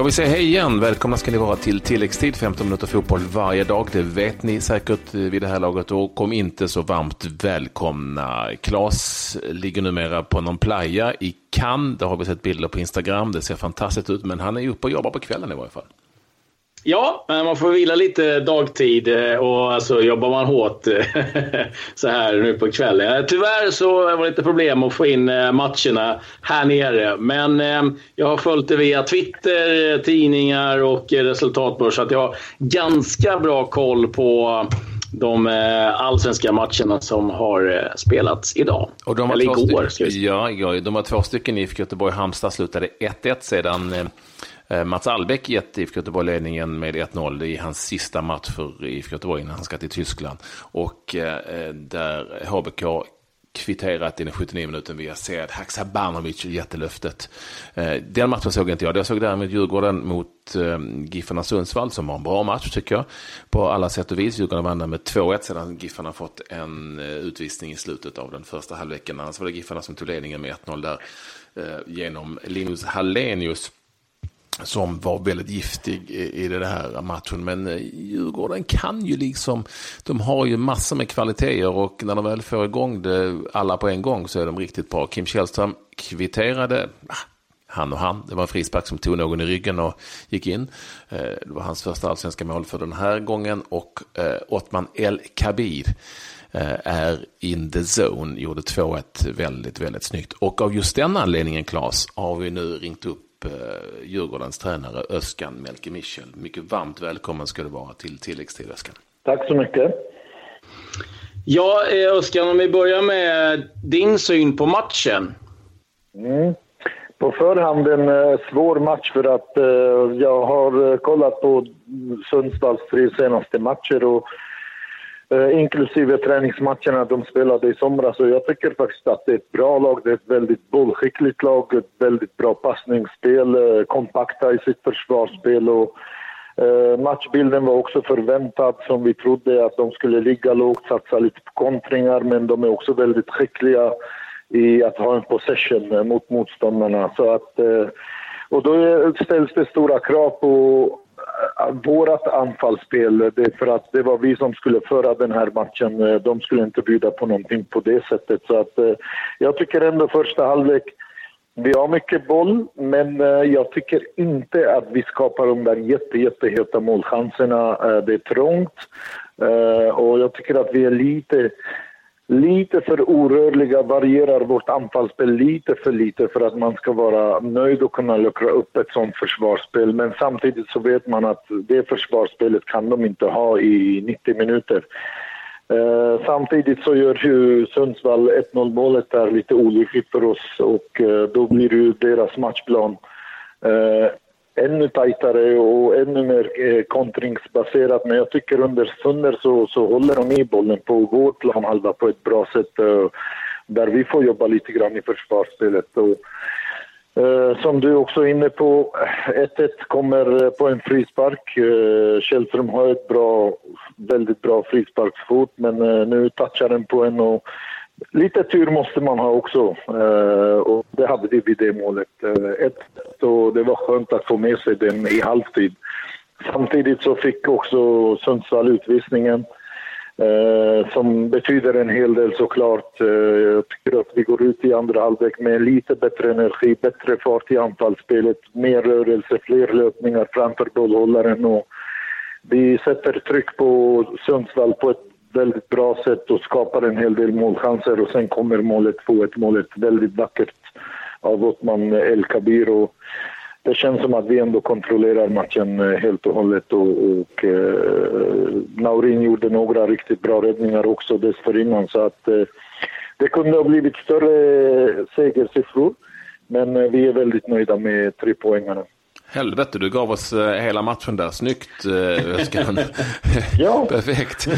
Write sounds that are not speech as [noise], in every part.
Jag vill säga hej igen. Välkomna ska ni vara till tilläggstid. 15 minuter fotboll varje dag. Det vet ni säkert eh, vid det här laget och kom inte så varmt välkomna. Klas ligger numera på någon playa i Cannes. Det har vi sett bilder på Instagram. Det ser fantastiskt ut, men han är uppe och jobbar på kvällen i varje fall. Ja, man får vila lite dagtid eh, och alltså jobbar man hårt eh, [laughs] så här nu på kvällen. Tyvärr så var det lite problem att få in eh, matcherna här nere. Men jag har följt det via Twitter, tidningar och resultatbörs så att jag har ganska bra koll på de allsvenska matcherna som har spelats idag. Och de Eller igår. Ja, ja, de var två stycken. IFK Göteborg-Halmstad slutade 1-1 sedan Eh, Eh, Mats Albeck gett IFK Göteborg ledningen med 1-0 i hans sista match för IFK Göteborg innan han ska till Tyskland. Och eh, eh, där HBK kvitterat i den 79 minuten via Sead Haksabanovic, jättelöftet. Den matchen såg inte jag. Jag såg däremot Djurgården mot Giffarna Sundsvall som var en bra match tycker jag. På alla sätt och vis. Djurgården vann med 2-1 sedan Giffarna fått en utvisning i slutet av den första halvleken. Annars var det Giffarna som tog ledningen med 1-0 där genom Linus Hallenius som var väldigt giftig i, den här matchen. Men eh, Djurgården kan ju liksom, de har ju massor med kvaliteter och när de väl får igång det alla på en gång så är de riktigt bra. Kim Källström kvitterade, ah, han och han, det var en frispark som tog någon i ryggen och gick in. Eh, det var hans första allsvenska mål för den här gången och eh, Ottman El Kabir är in the zone, gjorde 2-1 väldigt, väldigt snyggt. Och av just den anledningen, Claes, har vi nu ringt upp upp eh, Djurgårdens tränare Öskan Melke Michel. Mycket varmt välkommen ska du vara till tilläggstid Öskan. Tack så mycket. Ja, eh, Öskan, om vi börjar med din syn på matchen. Mm. På förhand en uh, svår match för att jag har kollat på Sundsvalls tre senaste matcher och Eh, Eh, inklusive träningsmatcherna de spelade i somras. Och jag tycker faktiskt att det är ett bra lag. Det är ett väldigt bollskickligt lag, ett väldigt bra passningsspel, eh, kompakta i sitt försvarsspel. Och, eh, matchbilden var också förväntad, som vi trodde, att de skulle ligga lågt, satsa lite på kontringar, men de är också väldigt skickliga i att ha en possession mot motståndarna. Så att, och då ställs det stora krav på vårt anfallsspel, det är för att det var vi som skulle föra den här matchen. De skulle inte bjuda på någonting på det sättet. Så att, eh, jag tycker ändå första halvlek, vi har mycket boll, men eh, jag tycker inte att vi skapar de där jätte, jätteheta målchanserna. Eh, det är trångt och jag tycker att vi är lite lite för orörliga, varierar vårt anfallsspel lite för lite för att man ska vara nöjd och kunna luckra upp ett sånt försvarsspel. Men samtidigt så vet man att det försvarsspelet kan de inte ha i 90 minuter. Eh, samtidigt så gör ju Sundsvall 1-0 målet där lite olyckligt för oss och eh, då blir ju deras matchplan eh, ännu tajtare och ännu mer eh, kontringsbaserat. Men jag tycker under stunder så, så håller de i bollen på vår planhalva på ett bra sätt. Eh, där vi får jobba lite grann i försvarsspelet. Och, eh, som du också är inne på, 1-1 kommer på en frispark. Källström har ett bra, väldigt bra frisparksfot men nu touchar den på en och Lite tur måste man ha också eh, och det hade vi vid det målet. Uh, ett, och det var skönt att få med sig den i halvtid. Samtidigt så fick också Sundsvall utvisningen eh, som betyder en hel del såklart. jag tycker att vi går ut i andra halvlek med lite bättre energi, bättre fart i anfallsspelet, mer rörelse, fler löpningar framför bollhållaren och vi sätter tryck på Sundsvall på ett väldigt bra sätt och skapar en hel del målchanser och sen kommer målet 2-1 målet väldigt vackert av Othman eh, El Kabir och det känns som att vi ändå kontrollerar matchen eh, helt och hållet och, och eh, Naurin gjorde några riktigt bra räddningar också dessförinnan så att eh, det kunde ha blivit större eh, segersiffror men vi är väldigt nöjda med tre poängarna. Helvete, du gav oss eh, hela matchen där. Snyggt, eh, Öskan. [laughs] ja. [laughs] Perfekt.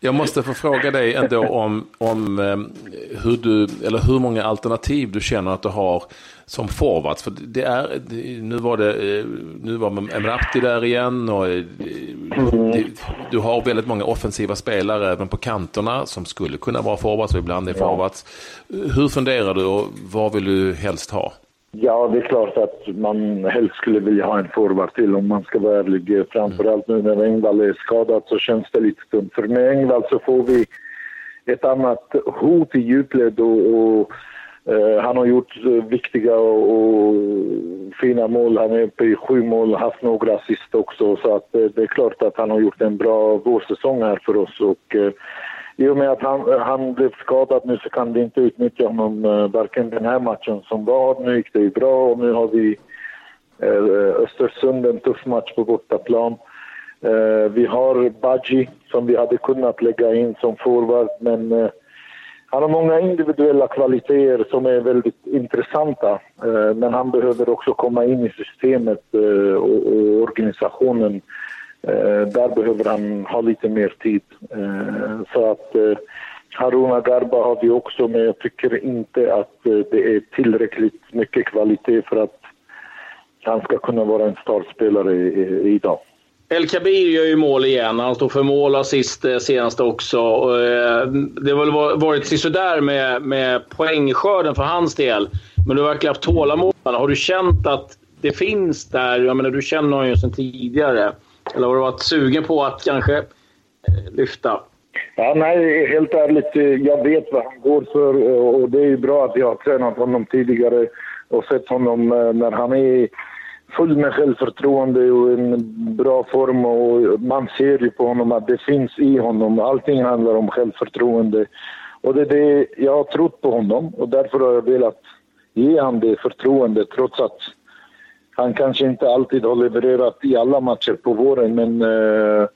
Jag måste få fråga dig ändå om, om eh, hur, du, eller hur många alternativ du känner att du har som forwards. För det är, nu var det, nu var Emrapti där igen och det, du har väldigt många offensiva spelare även på kanterna som skulle kunna vara forwards och ibland är forwards. Hur funderar du och vad vill du helst ha? Ja, det är klart att man helst skulle vilja ha en forward till om man ska vara ärlig. Framförallt nu när Engvall är skadad så känns det lite tunt. För med Engvall så får vi ett annat hot i djupled och, och eh, han har gjort viktiga och, och, fina mål. Han är uppe i sju mål, haft några assist också. Så att, eh, det är klart att han har gjort en bra vårsäsong här för oss. Och, eh, i och med att han, eh, han blev skadad nu så kan vi inte utnyttja honom eh, varken den här matchen som var. Nu gick det ju bra och nu har vi eh, Östersund, en tuff match på bortaplan. Vi har Badji som vi hade kunnat lägga in som forward men han har många individuella kvaliteter som är väldigt intressanta. men han behöver också komma in i systemet och, och organisationen Eh, där behöver han ha lite mer tid. Eh, så att eh, Haruna Garba har vi också, men jag tycker inte att det är tillräckligt mycket kvalitet för att han ska kunna vara en startspelare idag. El Kabir gör ju mål igen. Han står för mål assist senast också. Det har väl varit sisådär med, med poängskörden för hans del. Men du har verkligen haft tålamod. Har du känt att det finns där? Jag menar, du känner honom ju sedan tidigare. Eller har du varit sugen på att kanske eh, lyfta? Ja, nej, helt ärligt, eh, jag vet vad han går för eh, och det är bra att jag har tränat honom tidigare och sett honom när han är full med självförtroende och en bra form och man ser ju på honom att det finns i honom. Allting handlar om självförtroende och det är det jag har trott på honom och därför har jag velat ge honom det förtroendet trots att han kanske inte alltid har levererat i alla matcher på våren, men eh,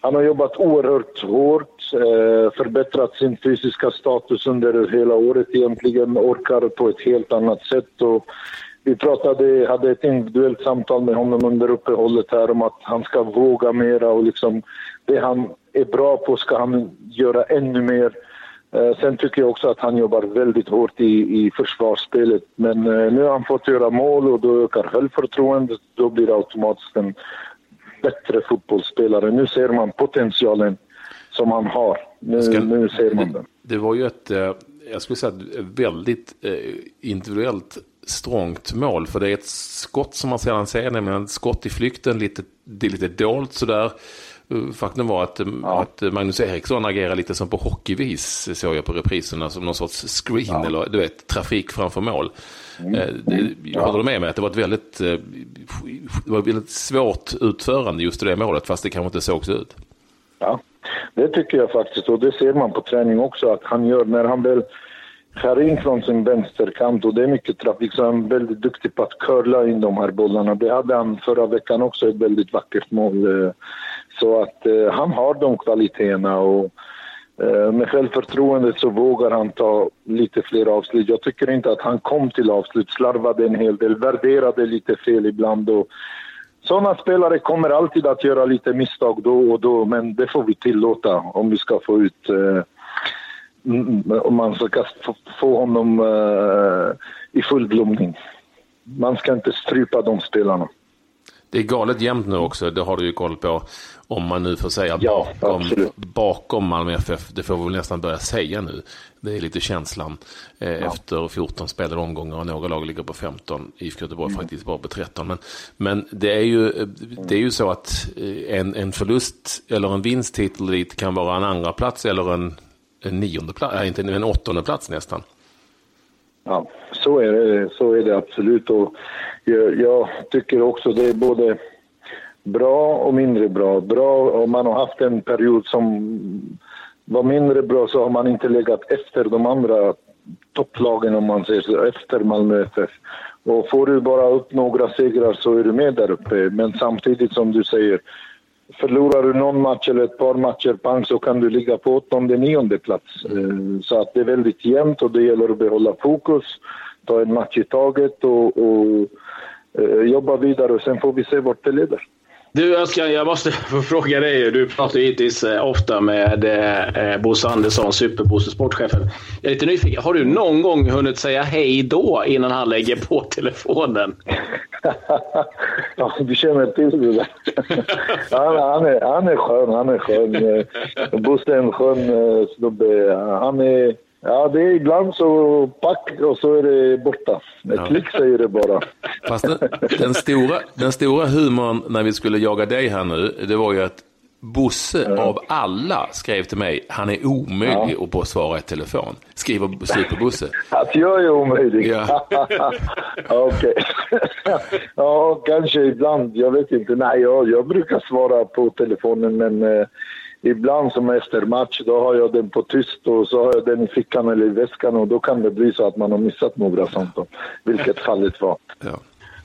han har jobbat oerhört hårt, eh, förbättrat sin fysiska status under hela året egentligen, orkar på ett helt annat sätt. Och vi pratade, hade ett individuellt samtal med honom under uppehållet här om att han ska våga mera och liksom det han är bra på ska han göra ännu mer. Eh, sen tycker jag också att han jobbar väldigt hårt i, i försvarsspelet. Men eh, nu har han fått göra mål och då ökar självförtroendet. Då blir det automatiskt en bättre fotbollsspelare. Nu ser man potentialen som han har. Nu, Ska, nu ser man den. Det var ju ett, eh, jag skulle säga, väldigt individuellt strångt mål. För det är ett skott som man sällan ser, nämligen ett skott i flykten, lite, det är lite dolt sådär. Faktum var att, ja. att Magnus Eriksson agerar lite som på hockeyvis, såg jag på repriserna, som någon sorts screen ja. eller du vet, trafik framför mål. Mm. Eh, det, ja. Håller du med mig att det var ett väldigt, eh, det var ett väldigt svårt utförande just i det målet, fast det kanske inte såg så ut? Ja, det tycker jag faktiskt och det ser man på träning också att han gör när han väl skär in från sin vänsterkant och det är mycket trafik så han är väldigt duktig på att curla in de här bollarna. Det hade han förra veckan också, ett väldigt vackert mål. Eh, så att eh, han har de kvaliteterna och eh, med självförtroendet så vågar han ta lite fler avslut. Jag tycker inte att han kom till avslut, slarvade en hel del, värderade lite fel ibland. Och sådana spelare kommer alltid att göra lite misstag då och då, men det får vi tillåta om vi ska få ut eh, om man ska få honom uh, i full blomning. Man ska inte strypa de spelarna. Det är galet jämnt nu också, det har du ju koll på. Om man nu får säga ja, bakom, bakom Malmö FF, det får vi väl nästan börja säga nu. Det är lite känslan eh, ja. efter 14 spelade omgångar och några lag ligger på 15. IFK Göteborg mm. faktiskt bara på 13. Men, men det, är ju, det är ju så att eh, en, en förlust eller en vinsttitel dit kan vara en andra plats eller en, en nionde plats, äh, inte en åttonde plats nästan. Ja, så är det, så är det absolut. Och jag, jag tycker också det är både bra och mindre bra. Bra om man har haft en period som var mindre bra så har man inte legat efter de andra topplagen om man säger så, efter Malmö FF. Och får du bara upp några segrar så är du med där uppe. Men samtidigt som du säger, förlorar du någon match eller ett par matcher pang så kan du ligga på åttonde, nionde plats. Eh, så att det är väldigt jämnt och det gäller att behålla fokus, ta en match i taget och, och eh, jobba vidare och sen får vi se vart det leder. Du Özcan, jag måste [laughs] få fråga dig. Du pratar givetvis eh, ofta med eh, Bosse Andersson, superbosse, sportchefen. Jag är lite nyfiken. Har du någon gång hunnit säga hej då innan han lägger på [laughs] telefonen? [laughs] ja, du känner till det där. han, han, är, han är skön. Han är skön. Bosse är en skön snubbe. Han är Ja, det är ibland så pack och så är det borta. Ett ja. klick säger det bara. Fast den, den, stora, den stora humorn när vi skulle jaga dig här nu, det var ju att Bosse ja. av alla skrev till mig, han är omöjlig ja. att få svara i telefon. Skriver Super-Bosse. [laughs] Att jag är omöjlig? Ja. [laughs] Okej. [laughs] ja, kanske ibland. Jag vet inte. Nej, jag, jag brukar svara på telefonen, men eh, ibland som efter match, då har jag den på tyst och så har jag den i fickan eller i väskan och då kan det bli så att man har missat några samtal, vilket fallet var. Ja.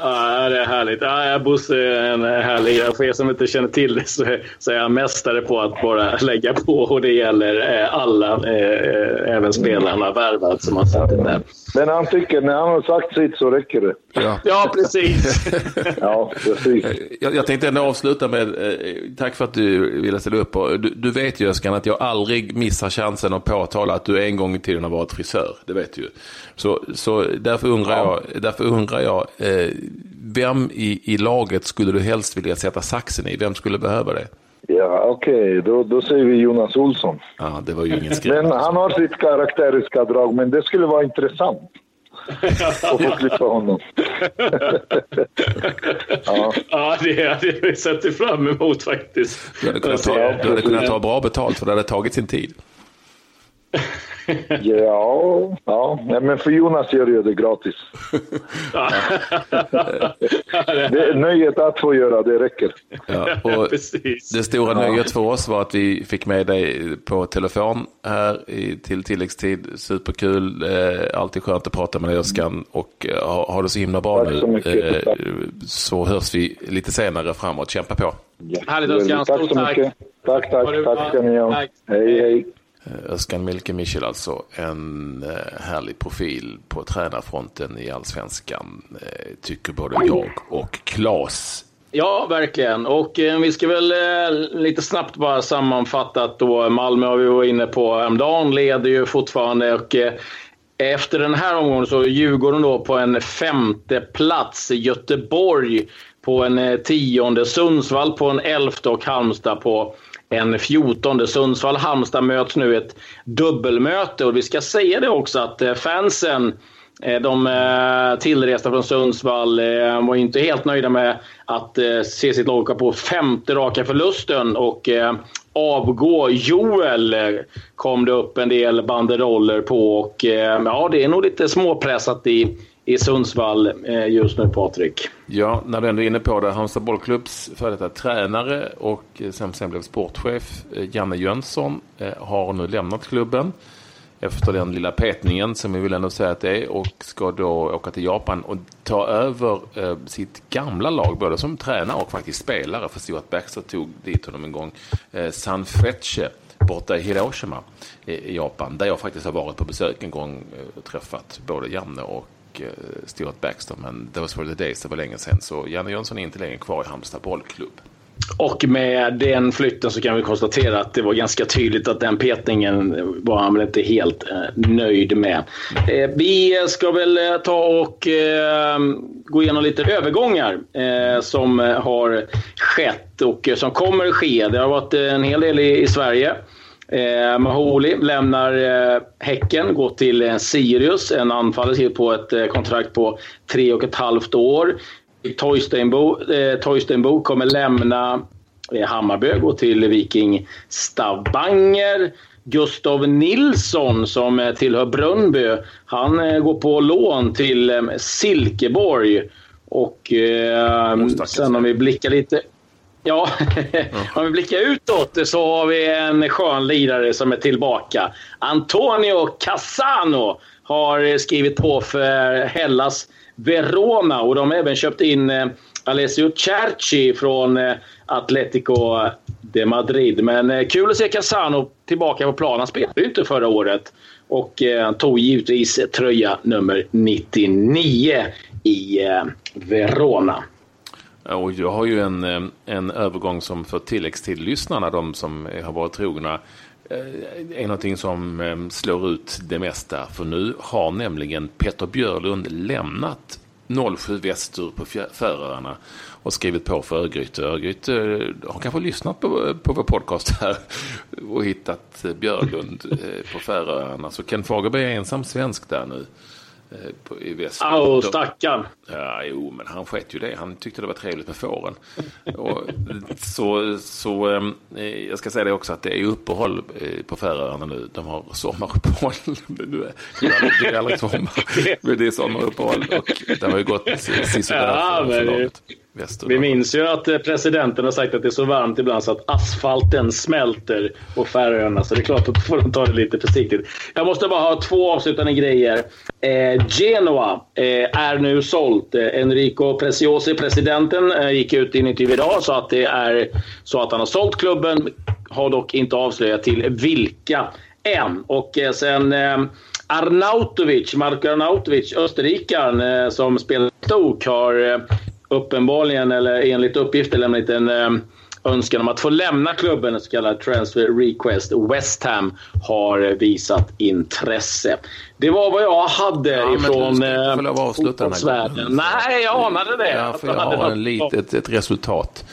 Ja, det är härligt. Ja, Bosse är en härlig. För er som inte känner till det så, så är han mästare på att bara lägga på och det gäller eh, alla, eh, även spelarna värvat som har suttit där. Men han tycker när han har sagt sitt så räcker det. Ja, ja precis. [laughs] ja, precis. Jag, jag tänkte ändå avsluta med, eh, tack för att du ville ställa upp. Och du, du vet ju Öskan att jag aldrig missar chansen att påtala att du en gång i tiden har varit frisör. Det vet du ju. Så, så därför undrar ja. jag, därför undrar jag eh, vem i, i laget skulle du helst vilja sätta saxen i? Vem skulle behöva det? Ja, okej, okay. då, då säger vi Jonas Olsson. Ja, det var ju ingen skräck. Men han har sitt karaktäriska drag, men det skulle vara intressant. att få klippa honom. [laughs] ja. ja, det hade vi sett fram emot faktiskt. Du hade kunnat ta, du hade kunnat ta bra betalt för det hade tagit sin tid. [laughs] ja, ja, men för Jonas gör jag det gratis. [laughs] det är nöjet att få göra, det räcker. Ja, [laughs] och det stora nöjet för oss var att vi fick med dig på telefon här i, till tilläggstid. Superkul, eh, alltid skönt att prata med dig Öskan och eh, ha, ha det så himla bra tack nu. Så, mycket, eh, så hörs vi lite senare framåt. Kämpa på. Ja. Härligt Öskan, stort tack. Så mycket. Tack, tack, tack ska ni ha. Hej, hej. Eh, Özcan Milke Michel alltså, en eh, härlig profil på tränarfronten i allsvenskan, eh, tycker både jag och Klas. Ja, verkligen. Och eh, vi ska väl eh, lite snabbt bara sammanfatta då. Malmö har vi varit inne på häromdagen, leder ju fortfarande. Och, eh, efter den här omgången så är Djurgården då på en femte plats. Göteborg på en eh, tionde. Sundsvall på en elfte och Halmstad på en 14. Sundsvall-Halmstad möts nu ett dubbelmöte och vi ska säga det också att eh, fansen eh, de eh, tillresta från Sundsvall var inte helt nöjda med att se sitt lag åka på femte raka förlusten och avgå Joel kom det upp en del banderoller på. Och, ja, det är nog lite småpressat i i Sundsvall eh, just nu, Patrik. Ja, när du ändå är inne på det. Halmstad bollklubbs före detta tränare och eh, sen, sen blev sportchef eh, Janne Jönsson har nu lämnat klubben efter den lilla petningen som vi vill ändå säga att det är och ska då åka till Japan och ta över eh, sitt gamla lag både som tränare och faktiskt spelare för Stuart Baxter tog dit honom en gång. Eh, San Fetche, borta i Hiroshima i Japan där jag faktiskt har varit på besök en gång och träffat både Janne och och Stuart Baxter. Men det var for the days, det var länge sedan. Så Janne Jönsson är inte längre kvar i Halmstad bollklubb. Och med den flytten så kan vi konstatera att det var ganska tydligt att den petningen var han väl inte helt eh, nöjd med. Eh, vi ska väl ta och gå igenom lite övergångar som har skett och som kommer att ske. Det har varit en hel del i Sverige. Eh, Maholi lämnar eh, Häcken, går till eh, Sirius. En anfallare på ett eh, kontrakt på tre och ett halvt år. Toistenbo, eh, kommer lämna eh, Hammarby, gå till Viking Stavanger. Gustav Nilsson som eh, tillhör Brönnby, han eh, går på lån till Silkeborg. Och eh, sen om vi blickar lite Ja, [laughs] om vi blickar utåt så har vi en skön lirare som är tillbaka. Antonio Cassano har skrivit på för Hellas Verona och de har även köpt in eh, Alessio Cerci från eh, Atletico de Madrid. Men eh, kul att se Cassano tillbaka på planen. Han spelade ju inte förra året och tog givetvis tröja nummer 99 i Verona. Eh, och jag har ju en, eh, en övergång som för tilläggstid-lyssnarna, de som har varit trogna, eh, är någonting som slår ut det mesta. För nu har nämligen Petter Björlund lämnat 07 västur på Färöarna och skrivit på för Örgryte. Örgryte har kanske lyssnat på, på vår podcast här och hittat Björlund på Färöarna. Så Ken Fagerberg är ensam svensk där nu. Eh, på, i väst. Åh, stackarn. Ja, jo, men han skett ju det. Han tyckte det var trevligt med fåren. [laughs] och, så, så eh, jag ska säga det också att det är uppehåll eh, på Färöarna nu. De har sommaruppehåll. [laughs] det är aldrig sommar, [laughs] men det är sommaruppehåll. Och det har ju gått sisådär ja, för, för vi minns ju att presidenten har sagt att det är så varmt ibland så att asfalten smälter på Färöarna. Så det är klart att då får de ta det lite försiktigt. Jag måste bara ha två avslutande grejer. Eh, Genoa eh, är nu sålt. Eh, Enrico Preciosi, presidenten, eh, gick ut i en intervju idag så att det är så att han har sålt klubben. Har dock inte avslöjat till vilka än. Och eh, sen eh, Arnautovic, Marko Arnautovic, österrikaren eh, som spelar Stoke, har eh, uppenbarligen, eller enligt uppgifter, lämnat en eh, önskan om att få lämna klubben, en så kallad transfer request. West Ham har visat intresse. Det var vad jag hade ja, ifrån eh, fotbollsvärlden. Nej, jag anade det. Ja, för jag har en litet, ett resultat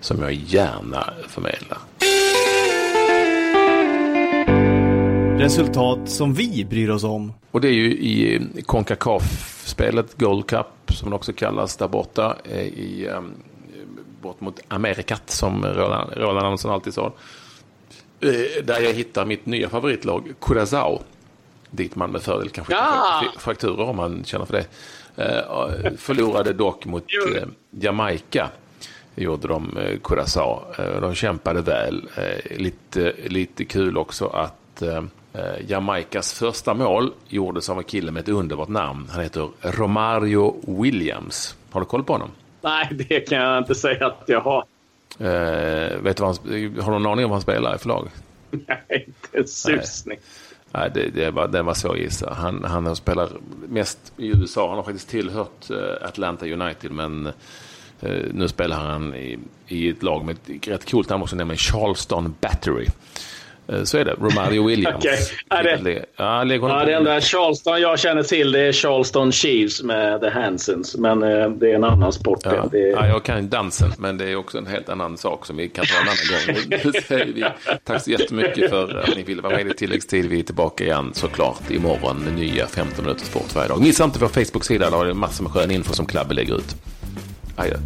som jag gärna förmedlar. Resultat som vi bryr oss om. Och det är ju i Concacaf-spelet Gold Cup som det också kallas där borta eh, i um, bort mot Amerikat som Roland, Roland Andersson alltid sa. Eh, där jag hittar mitt nya favoritlag Curaçao. Dit man med fördel kanske ja! frakturer om man känner för det. Uh, förlorade dock mot uh, Jamaica. Gjorde de Curaçao. De kämpade väl. lite, lite kul också att Eh, Jamaicas första mål gjordes av en kille med ett underbart namn. Han heter Romario Williams. Har du koll på honom? Nej, det kan jag inte säga att jag har. Eh, vet du vad han, har du någon aning om vad han spelar i för lag? Nej, inte en susning. Nej, det, det, var, det var så att gissa. Han, han spelar mest i USA. Han har faktiskt tillhört uh, Atlanta United, men uh, nu spelar han i, i ett lag med ett rätt coolt namn också, nämligen Charleston Battery. Eh, så är det. Romario [laughs] Williams. okay. är det, ja, ja, det enda Charleston jag känner till det är Charleston Chiefs med The Hansons. Men eh, det är en annan sport. Ja. Det ja, jag kan dansen, men det är också en helt annan sak som vi kan ta en annan gång. [laughs] [laughs] vi, tack så jättemycket för att ni ville vara med i tilläggstid. Vi är tillbaka igen såklart imorgon med nya 15 minuter sport varje dag. Missa inte vår Facebook-sida, där har det massor med skön info som Klabbe lägger ut. Adjö.